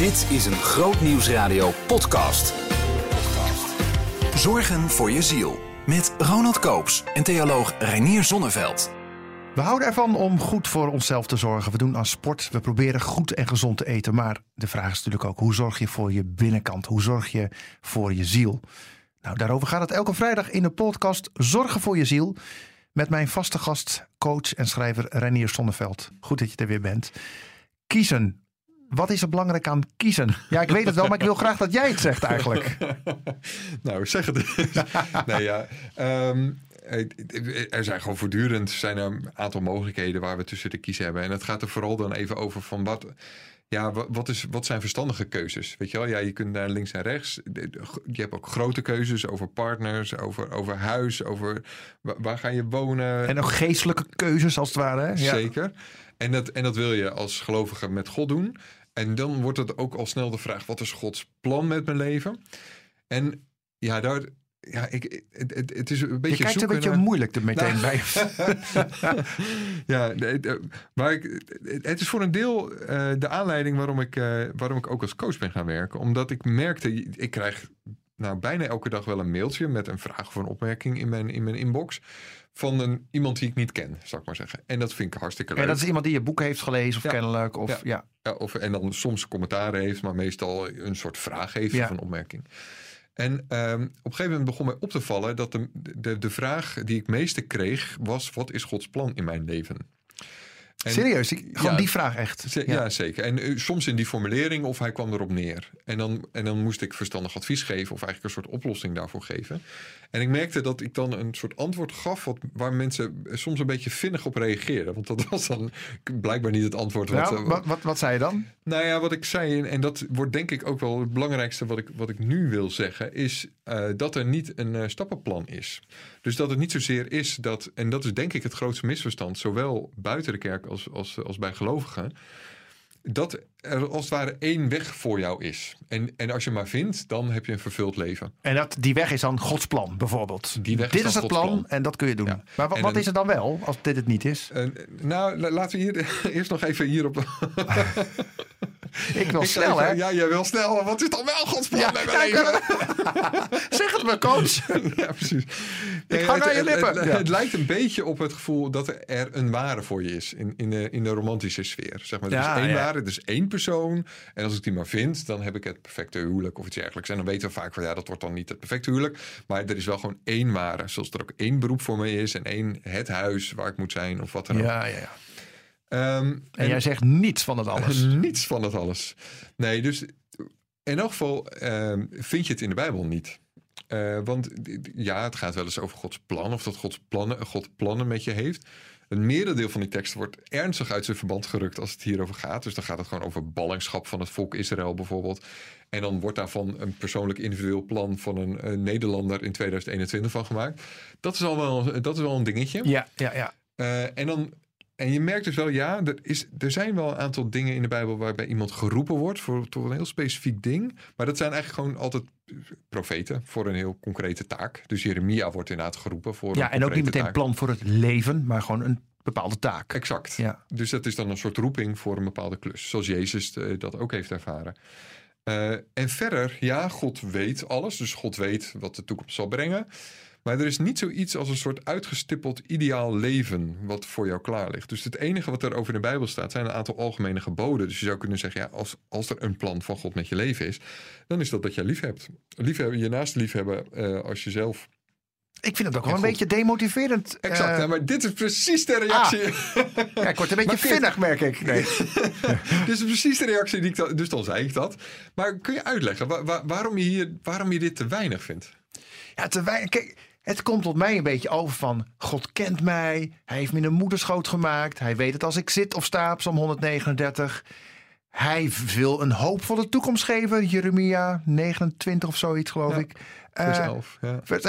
Dit is een Groot Nieuwsradio podcast. Zorgen voor je ziel. Met Ronald Koops en theoloog Reinier Zonneveld. We houden ervan om goed voor onszelf te zorgen. We doen aan sport. We proberen goed en gezond te eten. Maar de vraag is natuurlijk ook: hoe zorg je voor je binnenkant? Hoe zorg je voor je ziel? Nou, daarover gaat het elke vrijdag in de podcast Zorgen voor je ziel. Met mijn vaste gast, coach en schrijver Renier Zonneveld. Goed dat je er weer bent. Kiezen. Wat is er belangrijk aan kiezen? Ja, ik weet het wel, maar ik wil graag dat jij het zegt eigenlijk. nou, zeg het eens. nee, ja. Ehm, er zijn gewoon voortdurend zijn er een aantal mogelijkheden waar we tussen te kiezen hebben. En het gaat er vooral dan even over van wat, ja, wat, is, wat zijn verstandige keuzes? Weet je wel, ja, je kunt naar links en rechts. Je hebt ook grote keuzes over partners, over, over huis, over waar ga je wonen. En ook geestelijke keuzes als het ware. Hè? Zeker. En dat, en dat wil je als gelovige met God doen. En dan wordt het ook al snel de vraag: wat is Gods plan met mijn leven? En ja, daar, ja, ik, het, het, is een beetje. Je kijkt een beetje moeilijk er meteen nou. bij. ja, maar ik, het is voor een deel uh, de aanleiding waarom ik, uh, waarom ik ook als coach ben gaan werken. Omdat ik merkte, ik krijg nou bijna elke dag wel een mailtje met een vraag of een opmerking in mijn, in mijn inbox. Van een, iemand die ik niet ken, zou ik maar zeggen. En dat vind ik hartstikke leuk. En dat is iemand die je boek heeft gelezen of kennelijk. Of, ja. ja. ja. of, en dan soms commentaar heeft, maar meestal een soort vraag heeft of een opmerking. En um, op een gegeven moment begon mij op te vallen dat de, de, de vraag die ik meeste kreeg was: wat is Gods plan in mijn leven? En, Serieus? Gewoon die vraag echt? Ja. zeker. En uh, soms in die formulering of hij kwam erop neer. En dan, en dan moest ik verstandig advies geven of eigenlijk een soort oplossing daarvoor geven. En ik merkte dat ik dan een soort antwoord gaf wat, waar mensen soms een beetje vinnig op reageerden. Want dat was dan blijkbaar niet het antwoord. Wat, nou, wat, wat, wat, zei je dan? Nou ja, wat ik zei, en dat wordt denk ik ook wel het belangrijkste wat ik, wat ik nu wil zeggen, is uh, dat er niet een uh, stappenplan is. Dus dat het niet zozeer is dat, en dat is denk ik het grootste misverstand, zowel buiten de kerk als, als, als bij gelovigen dat er als het ware één weg voor jou is. En, en als je maar vindt, dan heb je een vervuld leven. En dat, die weg is dan Gods plan, bijvoorbeeld. Die weg dit is, het plan, en dat kun je doen. Maar wat, wat is het dan wel, als dit het niet is? Uh, nou, laten we hier eerst nog even hierop... Ik wil snel, hè? Ja, jij wil snel. Wat is dan wel Gods plan ja, mijn leven? zeg het me, coach. ja, precies. Ik ga naar je lippen. Het, lijkt een beetje op het gevoel dat er een ware voor je is. In, in, de, in de romantische sfeer. Zeg maar. Er is één ware, dus één persoon. En als ik die maar vind, dan heb ik het perfecte huwelijk of iets dergelijks. En dan weten we vaak van ja, dat wordt dan niet het perfecte huwelijk. Maar er is wel gewoon één ware. Zoals er ook één beroep voor mij is. En één het huis waar ik moet zijn of wat dan ook. Ja, ja, ja. Um, en, jij zegt niets van het alles. niets van het alles. Nee, dus in elk geval um, vind je het in de Bijbel niet. Uh, want ja, het gaat wel eens over Gods plan of dat Gods plannen, God plannen met je heeft. Een merendeel van die tekst wordt ernstig uit zijn verband gerukt als het hierover gaat. Dus dan gaat het gewoon over ballingschap van het volk Israël bijvoorbeeld. En dan wordt daarvan een persoonlijk individueel plan van een, een Nederlander in 2021 van gemaakt. Dat is al wel, dat is wel een dingetje. Ja, ja, ja. Uh, en dan en je merkt dus wel, ja, er, is, er zijn wel een aantal dingen in de Bijbel waarbij iemand geroepen wordt voor tot een heel specifiek ding. Maar dat zijn eigenlijk gewoon altijd profeten voor een heel concrete taak. Dus Jeremia wordt inderdaad geroepen voor. Ja, en ook niet meteen taak. plan voor het leven, maar gewoon een bepaalde taak. Exact. Ja. Dus dat is dan een soort roeping voor een bepaalde klus, zoals Jezus eh, dat ook heeft ervaren. Uh, en verder, ja, God weet alles. Dus God weet wat de toekomst zal brengen. Maar er is niet zoiets als een soort uitgestippeld ideaal leven wat voor jou klaar ligt. Dus het enige wat er over in de Bijbel staat zijn een aantal algemene geboden. Dus je zou kunnen zeggen, ja, als, als er een plan van God met je leven is, dan is dat dat je lief hebt. Liefhebben, je naast liefhebben uh, als jezelf. Ik vind het ook wel een beetje demotiverend. Exact, uh, maar dit is precies de reactie. Ah. Ja, ik word een beetje vinnig, merk ik. Nee. dit is precies de reactie die ik dus dan zei ik dat. Maar kun je uitleggen waar, waar, waarom, je hier, waarom je dit te weinig vindt? Ja, te weinig. Kijk, het komt tot mij een beetje over van God kent mij. Hij heeft me in de moederschoot gemaakt. Hij weet het als ik zit of sta op Psalm 139. Hij wil een hoopvolle toekomst geven. Jeremia 29 of zoiets geloof ik. Vers 11. Uh, ja. vers,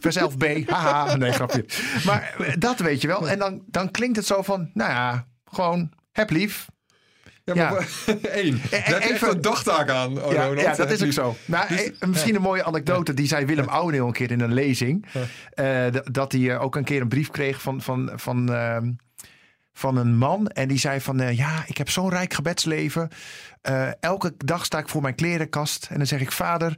vers 11b. Haha, nee grapje. Maar eh, dat weet je wel. En dan, dan klinkt het zo van, nou ja, gewoon heb lief. Ja, maar één. Daar heb je even een dagtaak aan, oh, ja, ja, dat is ook zo. Maar dus, eh, misschien een mooie anekdote. Die zei Willem Ouweneel een keer in een lezing. Uh, dat hij ook een keer een brief kreeg van, van, van, uh, van een man. En die zei van, eh, ja, ik heb zo'n rijk gebedsleven. Eh, elke dag sta ik voor mijn klerenkast. En dan zeg ik, vader,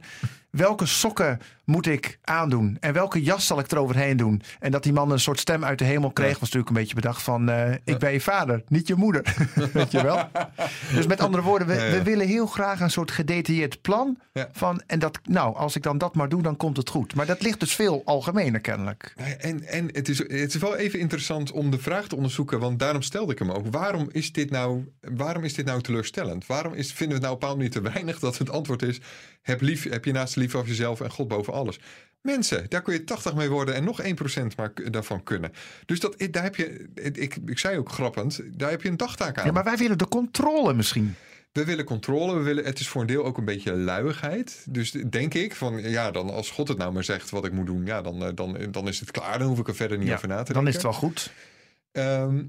welke sokken moet ik aandoen? En welke jas zal ik eroverheen doen? En dat die man een soort stem uit de hemel kreeg, was natuurlijk een beetje bedacht van, eh, ik ben je vader, niet je moeder. Weet je wel? Dus met andere woorden, we, Ja, ja. we willen heel graag een soort gedetailleerd plan. Ja. Van, en dat, nou, als ik dan dat maar doe, dan komt het goed. Maar dat ligt dus veel algemener kennelijk. En, en het, is, het is wel even interessant om de vraag te onderzoeken, want daarom stelde ik hem ook. Waarom is dit nou, waarom is dit nou teleurstellend? Waarom is, vinden we het nou op een bepaalde manier te weinig dat het antwoord is: heb, lief, heb je naast lief over jezelf en God boven alles? Mensen, daar kun je 80 mee worden en nog 1% maar daarvan kunnen. Dus dat, daar heb je, ik, ik zei ook grappend, daar heb je een dagtaak aan. Ja, maar wij willen de controle misschien. We willen controle, we willen, het is voor een deel ook een beetje luiigheid. Dus denk ik van, ja, dan als God het nou maar zegt wat ik moet doen, ja, dan, eh, dan, dan is het klaar. Dan hoef ik er verder niet Ja, over na te denken. Dan is het wel goed. Ehm,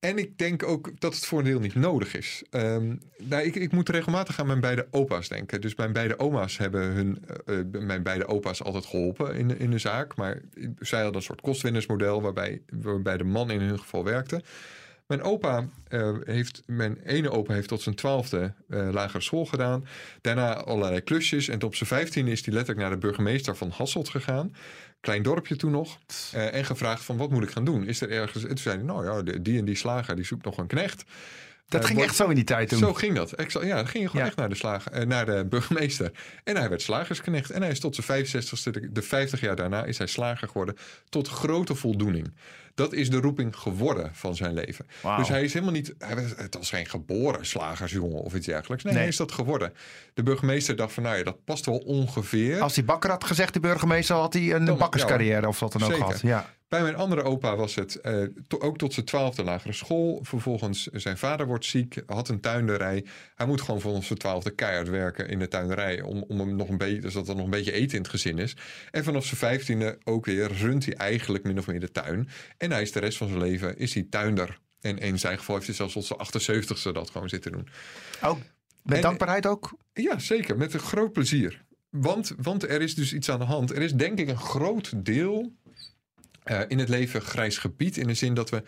en ik denk ook dat het voor een deel niet nodig is. Ehm, nou, ik, ik moet regelmatig aan mijn beide opa's denken. Dus mijn beide oma's hebben hun, eh, eh, mijn beide opa's altijd geholpen in, in de zaak. Maar zij hadden een soort kostwinnersmodel waarbij, de man in hun geval werkte. Mijn opa eh, heeft, mijn ene opa heeft tot zijn twaalfde lagere school gedaan. Daarna allerlei klusjes. En op zijn vijftiende is hij letterlijk naar de burgemeester van Hasselt gegaan. Klein dorpje toen nog. Eh, en gevraagd van wat moet ik gaan doen? Is er ergens... En toen zei hij, nou ja, die en die slager die zoekt nog een knecht. Dat Eh, ging wordt- echt zo in die tijd toen. Zo ging dat. Ja, dan ging je gewoon Ja. echt naar de, slager, eh, naar de burgemeester. En hij werd slagersknecht. En hij is tot zijn 65ste, de- de 50 jaar daarna, is hij slager geworden. Tot grote voldoening. Dat is de roeping geworden van zijn leven. Dus hij is helemaal niet. Hij was, het was geen geboren slagersjongen of iets dergelijks. Nee, Nee. hij is dat geworden. De burgemeester dacht van, nou ja, dat past wel ongeveer. Als die bakker had gezegd, de burgemeester, had hij een Dan- bakkerscarrière of wat dan ook Zeker. gehad. Ja. Bij mijn andere opa was het eh, to- ook tot zijn twaalfde lagere school. Vervolgens zijn vader wordt ziek, had een tuinderij. Hij moet gewoon vanaf zijn twaalfde keihard werken in de tuinderij. Om, om hem nog een beetje, dus dat er nog een beetje eten in het gezin is. En vanaf zijn vijftiende ook weer runt hij eigenlijk min of meer de tuin. En hij is de rest van zijn leven is hij tuinder. En in zijn geval heeft hij zelfs tot zijn 78ste dat gewoon zitten doen. Ook met En- dankbaarheid ook. Ja, zeker. Met een groot plezier. Want, want er is dus iets aan de hand. Er is denk ik een groot deel eh, in het leven grijs gebied. In de zin dat we.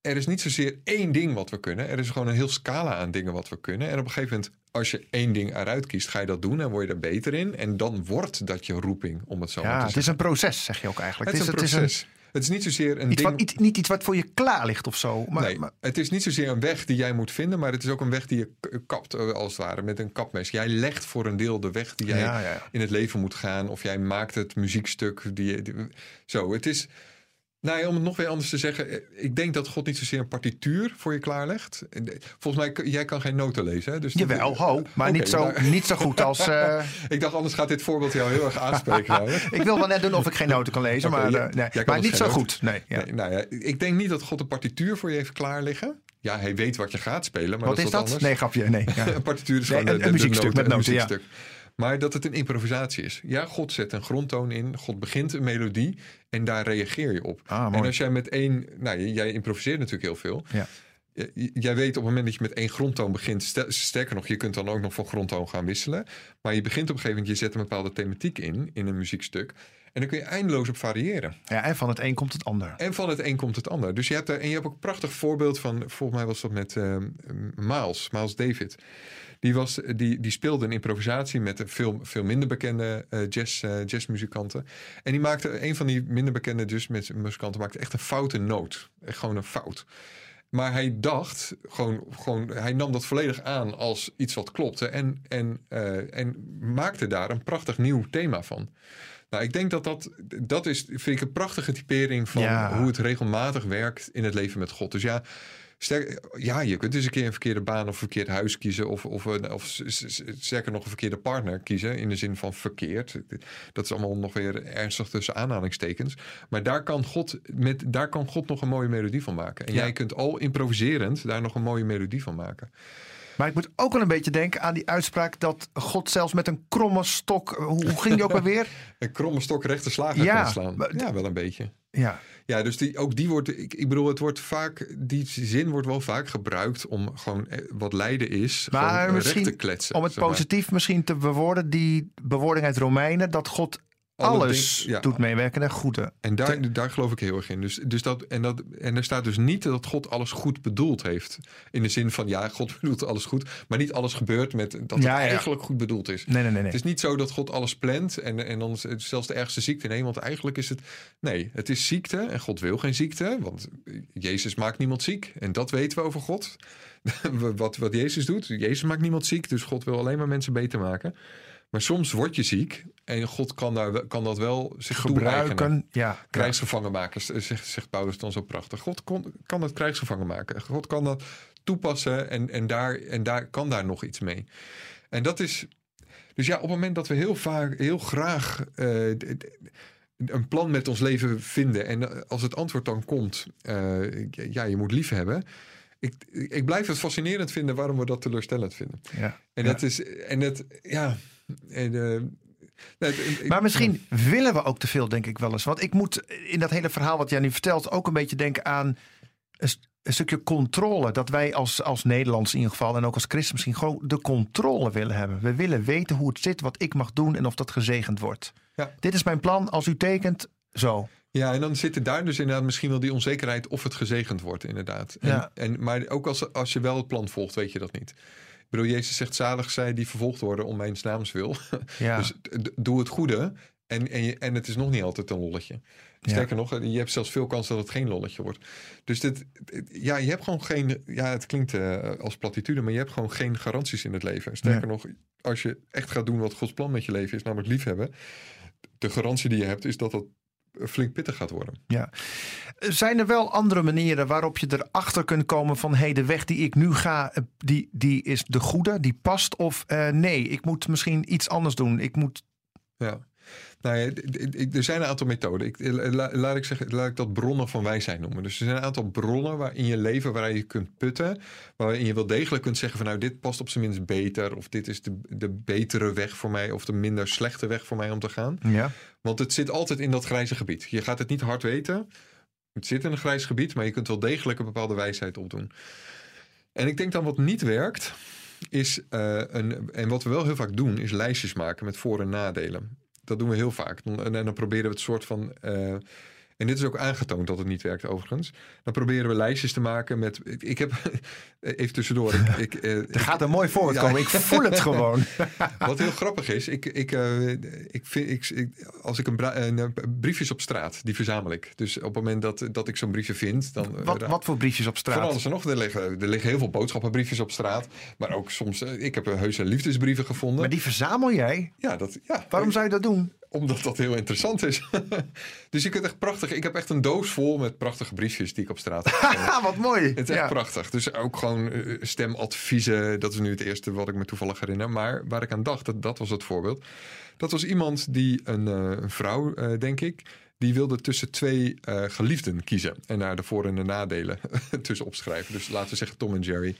Er is niet zozeer één ding wat we kunnen. Er is gewoon een heel scala aan dingen wat we kunnen. En op een gegeven moment, als je één ding eruit kiest, ga je dat doen en word je er beter in. En dan wordt dat je roeping, om het zo maar Ja, te het zeggen. is een proces, zeg je ook eigenlijk. Het is een het proces. Het is niet zozeer een iets ding. wat, iets- niet iets wat voor je klaar ligt of zo. Maar, nee, maar- het is niet zozeer een weg die jij moet vinden, maar het is ook een weg die je kapt, eh, als het ware, met een kapmes. Jij legt voor een deel de weg die jij Ja, ja, ja. in het leven moet gaan, of jij maakt het muziekstuk. Die- zo, het is. Nou om het nog weer anders te zeggen, eh, ik denk dat God niet zozeer een partituur voor je klaarlegt. De- Volgens mij, jij kan geen noten lezen, hè? Dus Jawel, ho. Maar Oké, niet, zo, maar- niet zo goed als... eh, ik dacht, anders gaat dit voorbeeld jou heel erg aanspreken. ik wil wel net doen of ik geen noten kan lezen, maar, eh, nee. maar dus niet zo goed. Nee, ja. Nee, nou ja, ik denk niet dat God een partituur voor je heeft klaar liggen. Ja, hij weet wat je gaat spelen, maar Wat dat is dat? anders. Nee, grapje. Nee, ja. een partituur is Nee, gewoon een- muziekstuk met noten, ja. Maar dat het een improvisatie is. Ja, God zet een grondtoon in. God begint een melodie en daar reageer je op. Ah, en als jij met één... Nou, jij improviseert natuurlijk heel veel. Ja. Jij weet op het moment dat je met één grondtoon begint... Sterker nog, je kunt dan ook nog van grondtoon gaan wisselen. Maar je begint op een gegeven moment... Je zet een bepaalde thematiek in, in een muziekstuk. En dan kun je eindeloos op variëren. ja, en van het een komt het ander. En van het een komt het ander. Dus je hebt daar, en je hebt ook een prachtig voorbeeld van, volgens mij was dat met eh, Miles, Miles David. Die, was, die, die speelde een improvisatie met een veel, veel minder bekende eh, jazz, eh, jazzmuzikanten. En die maakte, een van die minder bekende jazzmuzikanten maakte echt een foute noot. Echt gewoon een fout. Maar hij dacht, gewoon, gewoon, hij nam dat volledig aan als iets wat klopte. En, en, eh, en maakte daar een prachtig nieuw thema van. Nou, ik denk dat dat, dat is, vind ik een prachtige typering van Ja. hoe het regelmatig werkt in het leven met God. Dus ja, sterk, ja, je kunt dus een keer een verkeerde baan of verkeerd huis kiezen. Of, of, een- of sterker nog een verkeerde partner kiezen. In de zin van verkeerd. Dat is allemaal nog weer ernstig tussen aanhalingstekens. Maar daar kan God, met, daar kan God nog een mooie melodie van maken. En Ja. jij kunt al improviserend daar nog een mooie melodie van maken. Maar ik moet ook wel een beetje denken aan die uitspraak dat God zelfs met een kromme stok. Hoe, ging die ook alweer? Een kromme stok rechte slagen Ja, kan slaan. Ja, wel een beetje. Ja, Ja, dus die, ook die wordt, ik, ik bedoel, het wordt vaak, die zin wordt wel vaak gebruikt om gewoon eh, wat lijden is, Maar gewoon recht misschien te kletsen. om het maar. positief misschien te bewoorden, die bewoording uit Romeinen, dat God Alles ding- ja. doet meewerken naar goede. En daar, daar geloof ik heel erg in. Dus, dus dat, en, dat, en er staat dus niet dat God alles goed bedoeld heeft. In de zin van, ja, God bedoelt alles goed. Maar niet alles gebeurt met dat het Ja, ja. eigenlijk goed bedoeld is. Nee, nee, nee. nee. Het is niet zo dat God alles plant en, en dan zelfs de ergste ziekte. Nee, want eigenlijk is het... Nee, het is ziekte en God wil geen ziekte. Want Jezus maakt niemand ziek. En dat weten we over God. wat, wat Jezus doet. Jezus maakt niemand ziek. Dus God wil alleen maar mensen beter maken. Maar soms word je ziek. En God kan, daar, kan dat wel zich. Gebruiken. Ja, Krijgsgevangen maken, zegt, zegt Paulus dan zo prachtig. God kon, kan het krijgsgevangen maken. God kan dat toepassen en, en, daar, en daar kan daar nog iets mee. En dat is. Dus ja, op het moment dat we heel vaak, heel graag eh, een plan met ons leven vinden. En eh, als het antwoord dan komt, eh, ja, je moet lief hebben. Ik, ik blijf het fascinerend vinden waarom we dat teleurstellend vinden. ja. En Ja. dat is, en het, ja. En, eh, het- Maar misschien willen we ook te veel, denk ik wel eens. Want ik moet in dat hele verhaal wat jij nu vertelt ook een beetje denken aan een stukje controle. Dat wij als, als Nederlands in ieder geval en ook als christen misschien gewoon de controle willen hebben. We willen weten hoe het zit, wat ik mag doen en of dat gezegend wordt. Ja. Dit is mijn plan. Als u tekent, zo. Ja, en dan zit er daar dus inderdaad misschien wel die onzekerheid of het gezegend wordt, inderdaad. En, Ja. en, maar ook als, als je wel het plan volgt, weet je dat niet. Bedoel, Jezus zegt zalig zij die vervolgd worden om mijn naams wil. Ja. Dus doe het goede en, en, je, en het is nog niet altijd een lolletje. Ja. Sterker nog, je hebt zelfs veel kans dat het geen lolletje wordt. Dus dit, ja, je hebt gewoon geen, ja, het klinkt eh, als platitude, maar je hebt gewoon geen garanties in het leven. Sterker nog, als je echt gaat doen wat Gods plan met je leven is, namelijk liefhebben, de garantie die je hebt is dat dat flink pittig gaat worden. Ja. Zijn er wel andere manieren waarop je erachter kunt komen van hé, de weg die ik nu ga, eh, die, die is de goede, die past? Of eh, nee, ik moet misschien iets anders doen. Ik moet. Ja. Nou ja, er zijn een aantal methoden. Ik, la- laat, ik zeggen, laat ik dat bronnen van wijsheid noemen. Dus er zijn een aantal bronnen waar in je leven waar je kunt putten. Waarin je wel degelijk kunt zeggen van nou dit past op zijn minst beter. Of dit is de, de betere weg voor mij. Of de minder slechte weg voor mij om te gaan. Ja. Want het zit altijd in dat grijze gebied. Je gaat het niet hard weten. Het zit in een grijs gebied, maar je kunt wel degelijk een bepaalde wijsheid opdoen. En ik denk dan wat niet werkt, is eh, een, en wat we wel heel vaak doen, is lijstjes maken met voor- en nadelen. Dat doen we heel vaak. En, en dan proberen we het soort van. En dit is ook aangetoond dat het niet werkt, overigens. Dan proberen we lijstjes te maken met. Ik, ik heb. Even tussendoor. Ik, ik, eh, Er gaat een mooi voorbeeld Ja. komen. Ik voel het gewoon. wat heel grappig is, ik, ik, eh, ik vind, ik, als ik een, eh, briefjes op straat, die verzamel ik. Dus op het moment dat, dat ik zo'n briefje vind, dan. Wat, wat voor briefjes op Van straat? alles en nog. Er liggen, er liggen heel veel boodschappenbriefjes op straat. Maar ook soms, ik heb heuse liefdesbrieven gevonden. Maar die verzamel jij? Ja, dat, ja, Waarom zou je dat doen? Omdat dat heel interessant is. dus je kunt echt prachtig. Ik heb echt een doos vol met prachtige briefjes die ik op straat heb. wat mooi. Het is echt Ja. prachtig. Dus ook gewoon eh, stemadviezen. Dat is nu het eerste wat ik me toevallig herinner. Maar waar ik aan dacht, dat, dat was het voorbeeld. Dat was iemand die, een, eh, een vrouw, eh, denk ik. Die wilde tussen twee geliefden kiezen. En daar de voor- en de nadelen tussen opschrijven. Dus laten we zeggen Tom en Jerry.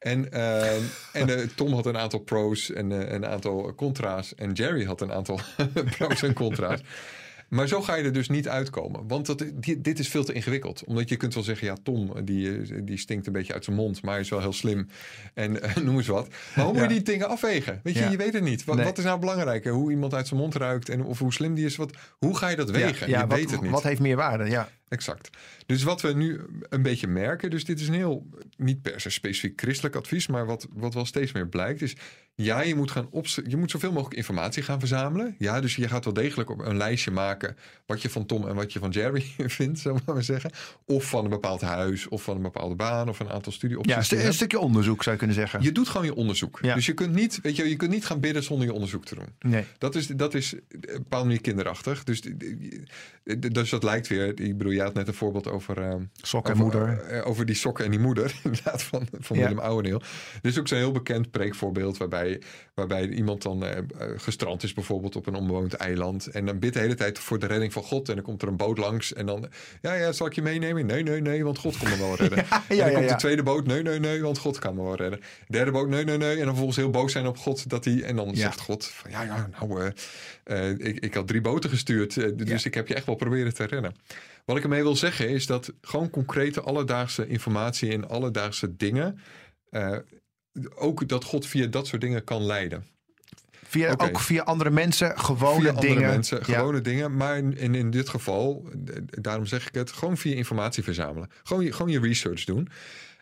En, eh, en eh, Tom had een aantal pro's en eh, een aantal contra's. En Jerry had een aantal pro's en contra's. Maar zo ga je er dus niet uitkomen. Want dat, die- dit is veel te ingewikkeld. Omdat je kunt wel zeggen, ja, Tom, die, eh, die stinkt een beetje uit zijn mond. Maar hij is wel heel slim. En noem eens wat. Maar hoe moet je Ja. die dingen afwegen? Weet je, Ja. je weet het niet. Wat, Nee. wat is nou belangrijker? Hoe iemand uit zijn mond ruikt en of hoe slim die is. Wat, hoe ga je dat wegen? Ja, je wat, weet het niet. wat heeft meer waarde? Ja. Exact. Dus wat we nu een beetje merken, dus dit is een heel, niet per se specifiek christelijk advies, maar wat, wat wel steeds meer blijkt, is ja, je moet, gaan opz- je moet zoveel mogelijk informatie gaan verzamelen. Ja, dus je gaat wel degelijk op een lijstje maken wat je van Tom en wat je van Jerry vindt, zullen we maar zeggen. Of van een bepaald huis, of van een bepaalde baan, of een aantal studieopties. Ja, een, stukje onderzoek zou je kunnen zeggen. Je doet gewoon je onderzoek. Ja. Dus je kunt, niet, weet je, je kunt niet gaan bidden zonder je onderzoek te doen. Nee. Dat is, dat is op een bepaalde manier kinderachtig. Dus, dus dat lijkt weer. Ik bedoel, je had net een voorbeeld over. eh, Sok en over, moeder. eh, over die sokken en die moeder. Inderdaad, van, van Ja. Willem Ouweneel. Dit is ook zo'n heel bekend preekvoorbeeld. Waarbij, waarbij iemand dan eh, eh, gestrand is, bijvoorbeeld op een onbewoond eiland. En dan bidt de hele tijd voor de redding van God. En dan komt er een boot langs. En dan. Ja, ja, zal ik je meenemen? Nee, nee, nee, want God kan me wel redden. Ja, en ja, dan komt de tweede boot. Nee, nee, nee, want God kan me wel redden. Derde boot. Nee, nee, nee. En dan vervolgens heel boos zijn op God. Dat hij, en dan zegt God: van, Ja, ja, nou. ik, ik had drie boten gestuurd. dus ik heb je echt wel proberen te redden. Wat ik ermee wil zeggen is dat gewoon concrete alledaagse informatie en alledaagse dingen. eh, ook dat God via dat soort dingen kan leiden. Via. Ook via andere mensen, gewone via andere dingen. mensen, Ja. gewone dingen. Maar in, in, dit geval, daarom zeg ik het, gewoon via informatie verzamelen. Gewoon je, gewoon je research doen.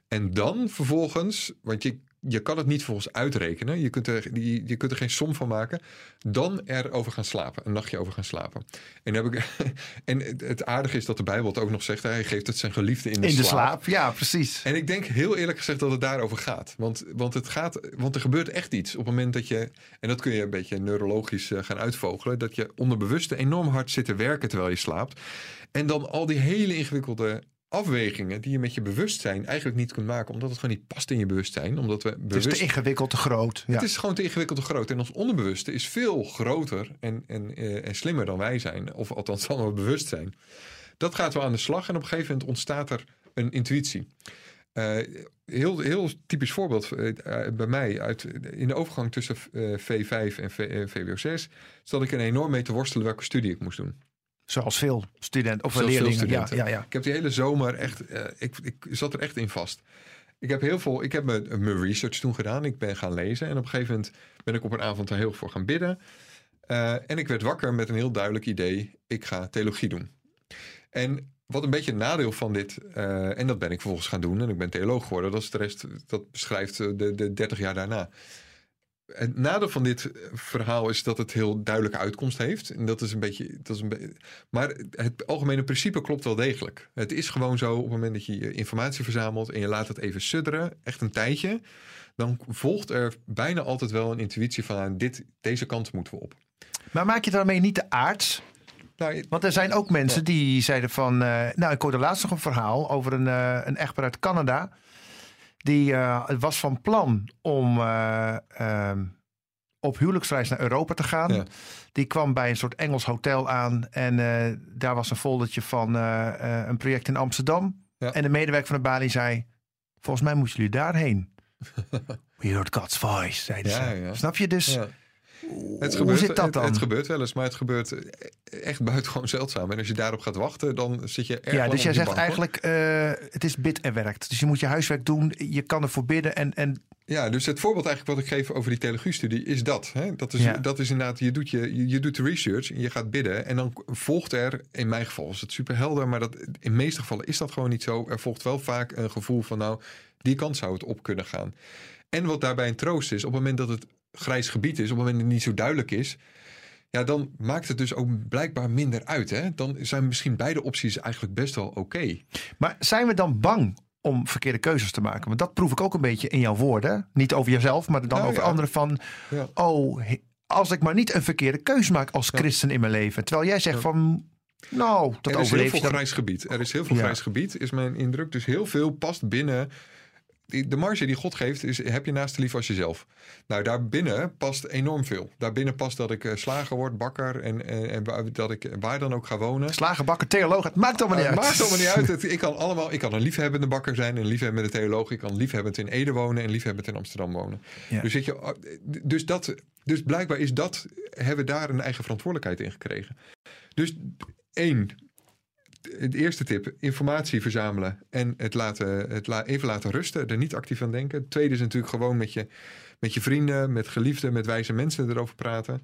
En dan vervolgens, want je, je kan het niet volgens uitrekenen. Je kunt, er, je, je kunt er geen som van maken. Dan erover gaan slapen. Een nachtje over gaan slapen. En, heb ik, en het- aardige is dat de Bijbel het ook nog zegt. Hij geeft het zijn geliefde in de, In de slaap, ja, precies. en ik denk heel eerlijk gezegd dat het daarover gaat. Want, want, het gaat, want er gebeurt echt iets op het moment dat je, en dat kun je een beetje neurologisch eh, gaan uitvogelen, dat je onderbewuste enorm hard zit te werken terwijl je slaapt. En dan al die hele ingewikkelde afwegingen die je met je bewustzijn eigenlijk niet kunt maken, omdat het gewoon niet past in je bewustzijn. Omdat we Het is te ingewikkeld, te groot. Ja. het is gewoon te ingewikkeld te groot. En ons onderbewuste is veel groter en, en, eh, en slimmer dan wij zijn. Of althans, dan we bewust zijn. Dat gaat wel aan de slag. En op een gegeven moment ontstaat er een intuïtie. Eh, heel, heel typisch voorbeeld eh, bij mij. Uit, in de overgang tussen eh, V5 en V, eh, VWO6 zat ik er enorm mee te worstelen welke studie ik moest doen. Zoals veel studenten of Zoals leerlingen. Ja, studenten. ja, ja. Ik heb die hele zomer echt, eh, ik, ik zat er echt in vast. Ik heb heel veel, ik heb mijn, mijn research toen gedaan. Ik ben gaan lezen en op een gegeven moment ben ik op een avond daar heel voor gaan bidden. Eh, en ik werd wakker met een heel duidelijk idee. Ik ga theologie doen. En wat een beetje een nadeel van dit, eh, en dat ben ik vervolgens gaan doen en ik ben theoloog geworden. Dat is de rest, dat beschrijft de, de 30 jaar daarna. Het nadeel van dit verhaal is dat het heel duidelijke uitkomst heeft. En dat is een beetje. Dat is een be- maar het algemene principe klopt wel degelijk. Het is gewoon zo op het moment dat je je informatie verzamelt en je laat het even sudderen, echt een tijdje, dan volgt er bijna altijd wel een intuïtie van aan dit, deze kant moeten we op. Maar maak je daarmee niet te aards? Nou, Want er zijn ook mensen die zeiden van... eh, nou, ik hoorde laatst nog een verhaal over een, eh, een echtpaar uit Canada. Die eh, was van plan om eh, ehm, op huwelijksreis naar Europa te gaan. Ja. Die kwam bij een soort Engels hotel aan. En eh, daar was een foldertje van een project in Amsterdam. Ja. En de medewerker van de balie zei... Volgens mij moeten jullie daarheen. We heard God's voice, zeiden Ja, ze. Snap je? Dus Het hoe zit dat dan? Het, gebeurt wel eens, maar het gebeurt echt buitengewoon zeldzaam. En als je daarop gaat wachten, dan zit je erg Ja, dus jij zegt bank, eigenlijk, eh, het is bid en werkt. Dus je moet je huiswerk doen, je kan ervoor bidden en, en Ja, dus het voorbeeld eigenlijk wat ik geef over die theologiestudie is dat. Hè? Dat, is, Ja. dat is inderdaad, je doet, je, je- doet de research en je gaat bidden. En dan volgt er, in mijn geval is het super helder, maar dat, in de meeste gevallen is dat gewoon niet zo. Er volgt wel vaak een gevoel van, nou, die kant zou het op kunnen gaan. En wat daarbij een troost is, op het moment dat het grijs gebied is, op het moment dat het niet zo duidelijk is, ja, dan maakt het dus ook blijkbaar minder uit. Hè? Dan zijn misschien beide opties eigenlijk best wel oké. Maar zijn we dan bang om verkeerde keuzes te maken? Want dat proef ik ook een beetje in jouw woorden. Niet over jezelf, maar dan Nou, over ja. anderen van... Ja. Oh, als ik maar niet een verkeerde keuze maak als Ja. christen in mijn leven. Terwijl jij zegt van... Nou, dat er is heel veel dan. grijs gebied. Er is heel veel grijs gebied, is mijn indruk. Dus heel veel past binnen. De marge die God geeft, is heb je naast lief als jezelf. Nou, daarbinnen past enorm veel. Daarbinnen past dat ik eh, slager word, bakker en, en, en dat ik waar dan ook ga wonen. Slager, bakker, theoloog, het maakt allemaal niet Het uit. maakt allemaal niet uit. Het- ik kan allemaal. Ik kan een liefhebbende bakker zijn, een liefhebbende theoloog. Ik kan liefhebbend in Ede wonen en liefhebbend in Amsterdam wonen. Ja. Dus, weet je, oh, dus, dat, dus blijkbaar is dat, hebben we daar een eigen verantwoordelijkheid in gekregen. Dus één, het eerste tip, informatie verzamelen en het, laten, het la- even laten rusten, er niet actief aan denken. Het tweede is natuurlijk gewoon met je, met je vrienden, met geliefden, met wijze mensen erover praten.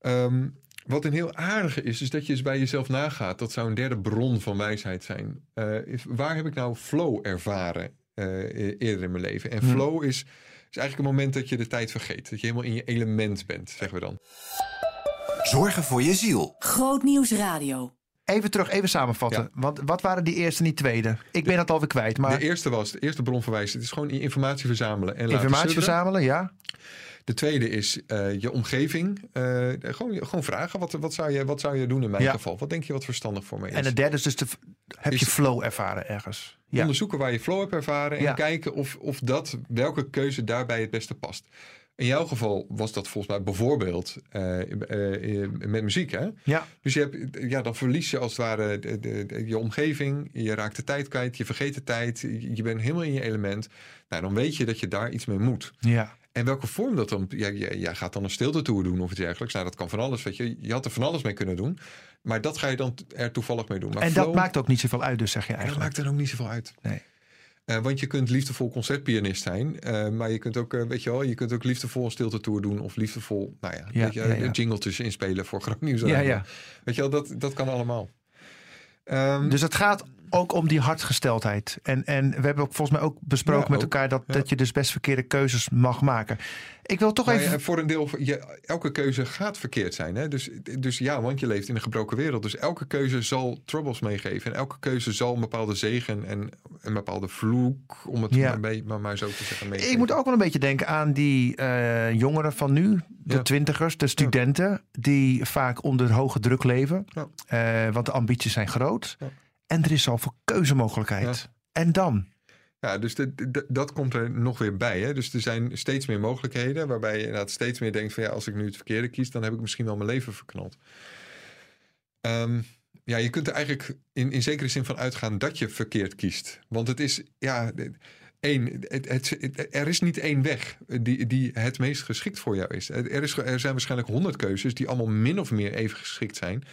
Ehm, wat een heel aardige is, is dat je eens bij jezelf nagaat. Dat zou een derde bron van wijsheid zijn. Eh, is, waar heb ik nou flow ervaren eh, e- eerder in mijn leven? En Hmm. flow is, is eigenlijk een moment dat je de tijd vergeet. Dat je helemaal in je element bent, zeggen we dan. Zorgen voor je ziel. Groot Nieuws Radio. Even terug, even samenvatten. Ja. Want wat waren die eerste en die tweede? Ik ben het alweer kwijt, maar De eerste was, de eerste bron van wijsheid is gewoon informatie verzamelen. En laten informatie verzamelen, ja. De tweede is eh, je omgeving. Eh, gewoon, gewoon vragen, wat, wat, zou je, wat zou je doen in mijn Ja. geval? Wat denk je wat verstandig voor me is? En het derde is dus, de, heb Is- je flow ervaren ergens? Ja. Onderzoeken waar je flow hebt ervaren en kijken of, of dat, welke keuze daarbij het beste past. In jouw geval was dat volgens mij bijvoorbeeld eh, eh, eh, met muziek. Hè? Ja. Dus je hebt, ja, dan verlies je als het ware de, de- de- je omgeving. Je raakt de tijd kwijt, je vergeet de tijd. Je bent helemaal in je element. Nou, dan weet je dat je daar iets mee moet. ja. En welke vorm dat dan? Ja, jij, gaat dan een stilte tour doen of iets dergelijks. Nou, dat kan van alles. Weet je. je had er van alles mee kunnen doen. Maar dat ga je dan er toevallig mee doen. Maar En flow- dat maakt ook niet zoveel uit, dus zeg je en dat eigenlijk. maakt er ook niet zoveel uit. Nee. Eh, want je kunt liefdevol concertpianist zijn, eh, maar je kunt ook, eh, weet je wel, je kunt ook liefdevol een stilte tour doen of liefdevol, nou ja, Ja, weet je, ja, ja. jingletjes inspelen voor groot nieuws. Ja, ja. Weet je wel, dat, dat kan allemaal. Ehm, Dus het gaat ook om die hartgesteldheid. En, en we hebben ook volgens mij ook besproken Ja, met elkaar dat, Ja. dat je dus best verkeerde keuzes mag maken. Ik wil toch Maar even. ja, voor een deel, je, elke keuze gaat verkeerd zijn. Hè? Dus, dus ja, want je leeft in een gebroken wereld. Dus elke keuze zal troubles meegeven. En elke keuze zal een bepaalde zegen en een bepaalde vloek, om het maar, maar, maar zo te zeggen, meegeven. Ik moet ook wel een beetje denken aan die eh, jongeren van nu, de twintigers, de studenten, die vaak onder hoge druk leven. Eh, want de ambities zijn groot. Ja. En er is zoveel keuzemogelijkheid. En dan? Ja, dus de, de- dat komt er nog weer bij. Hè? Dus er zijn steeds meer mogelijkheden waarbij je inderdaad steeds meer denkt van ja, als ik nu het verkeerde kies, dan heb ik misschien wel mijn leven verknald. Ehm, ja, je kunt er eigenlijk in, in zekere zin van uitgaan dat je verkeerd kiest. Want het is, ja, één, het, het, het- er is niet één weg die, die het meest geschikt voor jou is. Er, is. er zijn waarschijnlijk honderd keuzes die allemaal min of meer even geschikt zijn.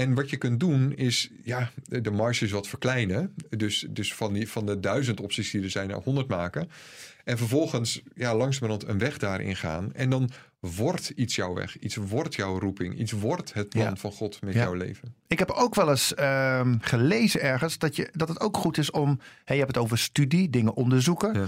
En wat je kunt doen is, ja, de marges wat verkleinen. Dus, dus van, die, van de duizend opties die er zijn, er honderd maken. En vervolgens, ja, langzamerhand een weg daarin gaan. En dan wordt iets jouw weg. Iets wordt jouw roeping. Iets wordt het plan Ja. van God met Ja. jouw leven. Ik heb ook wel eens ehm, gelezen ergens dat, je, dat het ook goed is om. Hè, je hebt het over studie, dingen onderzoeken. Ja.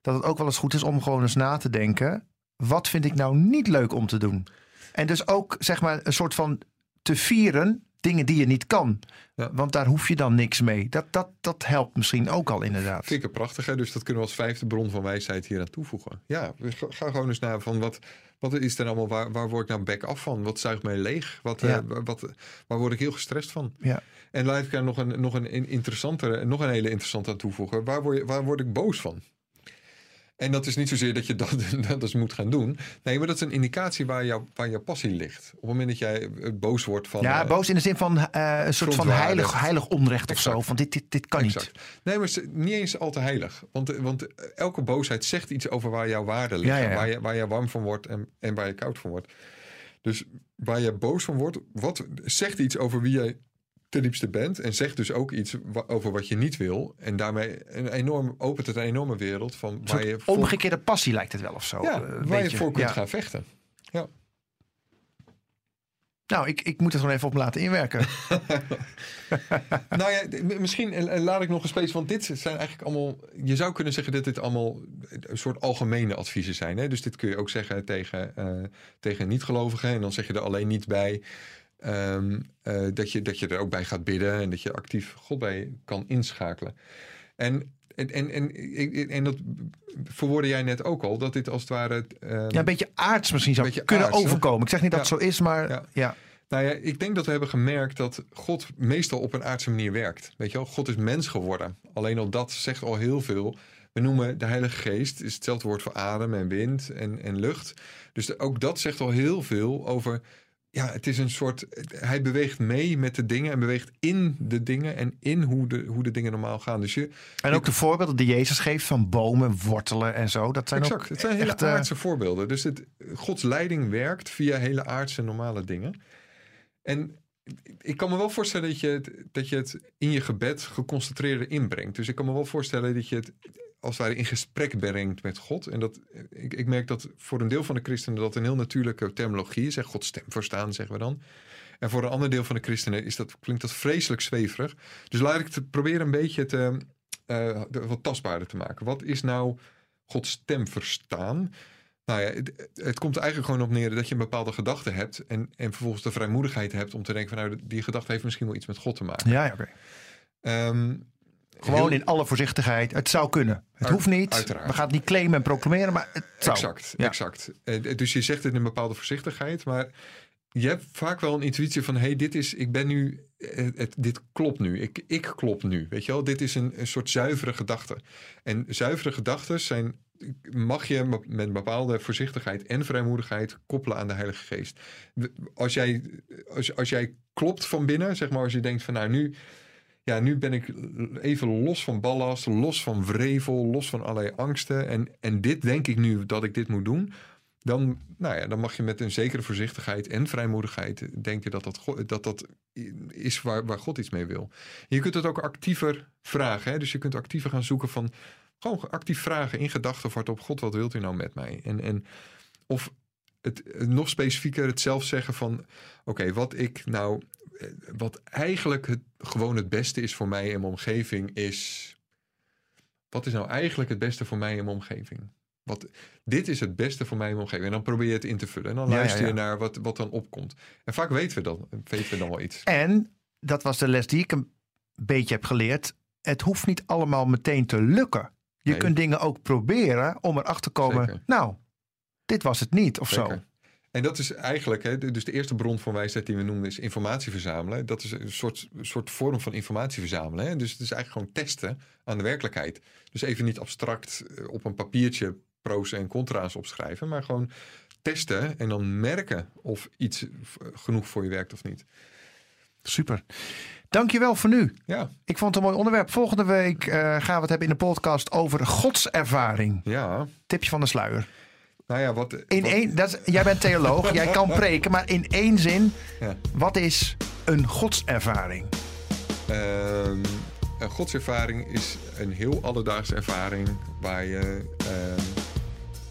Dat het ook wel eens goed is om gewoon eens na te denken. Wat vind ik nou niet leuk om te doen? En dus ook zeg maar een soort van te vieren dingen die je niet kan. Ja. Want daar hoef je dan niks mee. Dat, dat, dat helpt misschien ook al inderdaad. Vind ik prachtig, hè? dus dat kunnen we als vijfde bron van wijsheid hier aan toevoegen. Ja, we ga gewoon eens naar van wat, wat is er allemaal, waar, waar word ik nou back af van? Wat zuigt mij leeg? Wat, Ja. eh, wat, waar word ik heel gestrest van? Ja. En laat ik daar nog een, nog een interessantere, nog een hele interessante aan toevoegen. Waar word, je, waar word ik boos van? En dat is niet zozeer dat je dat, dat dus moet gaan doen. Nee, maar dat is een indicatie waar, jou, waar jouw passie ligt. Op het moment dat jij eh, boos wordt van... Ja, eh, boos in de zin van eh, een soort van heilig, heilig onrecht of zo. Van dit, dit, dit kan niet. Nee, maar niet eens al te heilig. Want, want elke boosheid zegt iets over waar jouw ja, ja. Waar, je, waar je warm van wordt en, en waar je koud van wordt. Dus waar je boos van wordt, wat zegt iets over wie jij ten diepste bent. En zegt dus ook iets over wat je niet wil. En daarmee een enorm, opent het een enorme wereld van waar je voor, omgekeerde passie lijkt het wel of zo. ja, eh, waar je voor kunt Ja. gaan vechten. Nou, ik, ik moet het gewoon even op laten inwerken. nou ja, misschien laat ik nog eens specifiek, want dit zijn eigenlijk allemaal, je zou kunnen zeggen dat dit allemaal een soort algemene adviezen zijn. Hè? Dus dit kun je ook zeggen tegen, eh, tegen niet-gelovigen en dan zeg je er alleen niet bij ehm, eh, dat, je, dat je er ook bij gaat bidden en dat je actief God bij kan inschakelen. En, en, en, en, dat verwoordde jij net ook al, dat dit als het ware... ehm, Ja, een beetje aards misschien zou kunnen aards, hè? overkomen. Ik zeg niet dat Ja. het zo is, maar Ja. ja. Nou ja, ik denk dat we hebben gemerkt dat God meestal op een aardse manier werkt. Weet je wel, God is mens geworden. Alleen al dat zegt al heel veel. We noemen de Heilige Geest, is hetzelfde woord voor adem en wind en, en lucht. Dus de- ook dat zegt al heel veel over. Ja, het is een soort. Hij beweegt mee met de dingen en beweegt in de dingen en in hoe de, hoe de dingen normaal gaan. Dus je, En ook de voorbeelden die Jezus geeft van bomen, wortelen en zo. Dat zijn exact. ook Het zijn hele echt, eh, aardse voorbeelden. Dus het, Gods leiding werkt via hele aardse normale dingen. En ik kan me wel voorstellen dat je, het, dat je het in je gebed geconcentreerder inbrengt. Dus ik kan me wel voorstellen dat je het als ware in gesprek brengt met God. En dat, ik, ik merk dat voor een deel van de christenen dat een heel natuurlijke terminologie is. Hè, Gods stem verstaan, zeggen we dan. En voor een ander deel van de christenen is dat, klinkt dat vreselijk zweverig. Dus laat ik het proberen een beetje te, eh, wat tastbaarder te maken. Wat is nou Gods stem verstaan? Nou ja, het, het komt er eigenlijk gewoon op neer dat je een bepaalde gedachte hebt. En, en vervolgens de vrijmoedigheid hebt om te denken van nou, die gedachte heeft misschien wel iets met God te maken. Ja, ja, oké. Ehm, Gewoon heel- in alle voorzichtigheid. Het zou kunnen. Het Uit- hoeft niet. uiteraard. We gaan het niet claimen en proclameren, maar het zou. Exact, Ja. exact. Eh, Dus je zegt het in een bepaalde voorzichtigheid, maar je hebt vaak wel een intuïtie van: hé, hey, dit is, ik ben nu, eh, het, dit klopt nu, ik, ik klop nu. Weet je wel, dit is een, een soort zuivere gedachte. En zuivere gedachten zijn, mag je met bepaalde voorzichtigheid en vrijmoedigheid koppelen aan de Heilige Geest. Als jij, als, als jij klopt van binnen, zeg maar, als je denkt van, nou nu. Ja, nu ben ik even los van ballast, los van vrevel, los van allerlei angsten. En, en dit denk ik nu dat ik dit moet doen. dan, nou ja, dan mag je met een zekere voorzichtigheid en vrijmoedigheid denken dat dat, dat, dat is waar, waar God iets mee wil. Je kunt het ook actiever vragen. Hè? Dus je kunt actiever gaan zoeken van. Gewoon actief vragen in gedachten van op God, wat wilt u nou met mij? En, en of het nog specifieker het zelf zeggen van oké, wat ik nou, wat eigenlijk het, gewoon het beste is voor mij in mijn omgeving is. Wat is nou eigenlijk het beste voor mij in mijn omgeving? Wat, dit is het beste voor mij in mijn omgeving. En dan probeer je het in te vullen. En dan Ja, luister je ja. naar wat, wat dan opkomt. En vaak weten we dan, weten we dan wel iets. En dat was de les die ik een beetje heb geleerd. Het hoeft niet allemaal meteen te lukken. Je Nee. kunt dingen ook proberen om erachter te komen. Zeker. Nou, dit was het niet of zo. En dat is eigenlijk, hè, dus de eerste bron van wijsheid die we noemen is informatie verzamelen. Dat is een soort, soort vorm van informatie verzamelen. Hè? Dus het is eigenlijk gewoon testen aan de werkelijkheid. Dus even niet abstract eh, op een papiertje pro's en contra's opschrijven, maar gewoon testen en dan merken of iets v- genoeg voor je werkt of niet. Super. Dankjewel voor nu. Ja, Ik vond het een mooi onderwerp. Volgende week eh, gaan we het hebben in de podcast over godservaring. ja. Tipje van de sluier. Nou ja, wat, In wat- één, dat is- jij bent theoloog, jij kan preken, maar in één zin, Ja. wat is een godservaring? Ehm, een godservaring is een heel alledaagse ervaring waar je, ehm,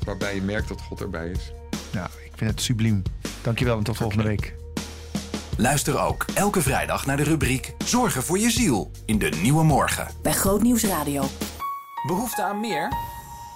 waarbij je merkt dat God erbij is. Nou, ik vind het subliem. Dankjewel en tot volgende week. Luister ook elke vrijdag naar de rubriek Zorgen voor je ziel in de Nieuwe Morgen. Bij Grootnieuws Radio. Behoefte aan meer?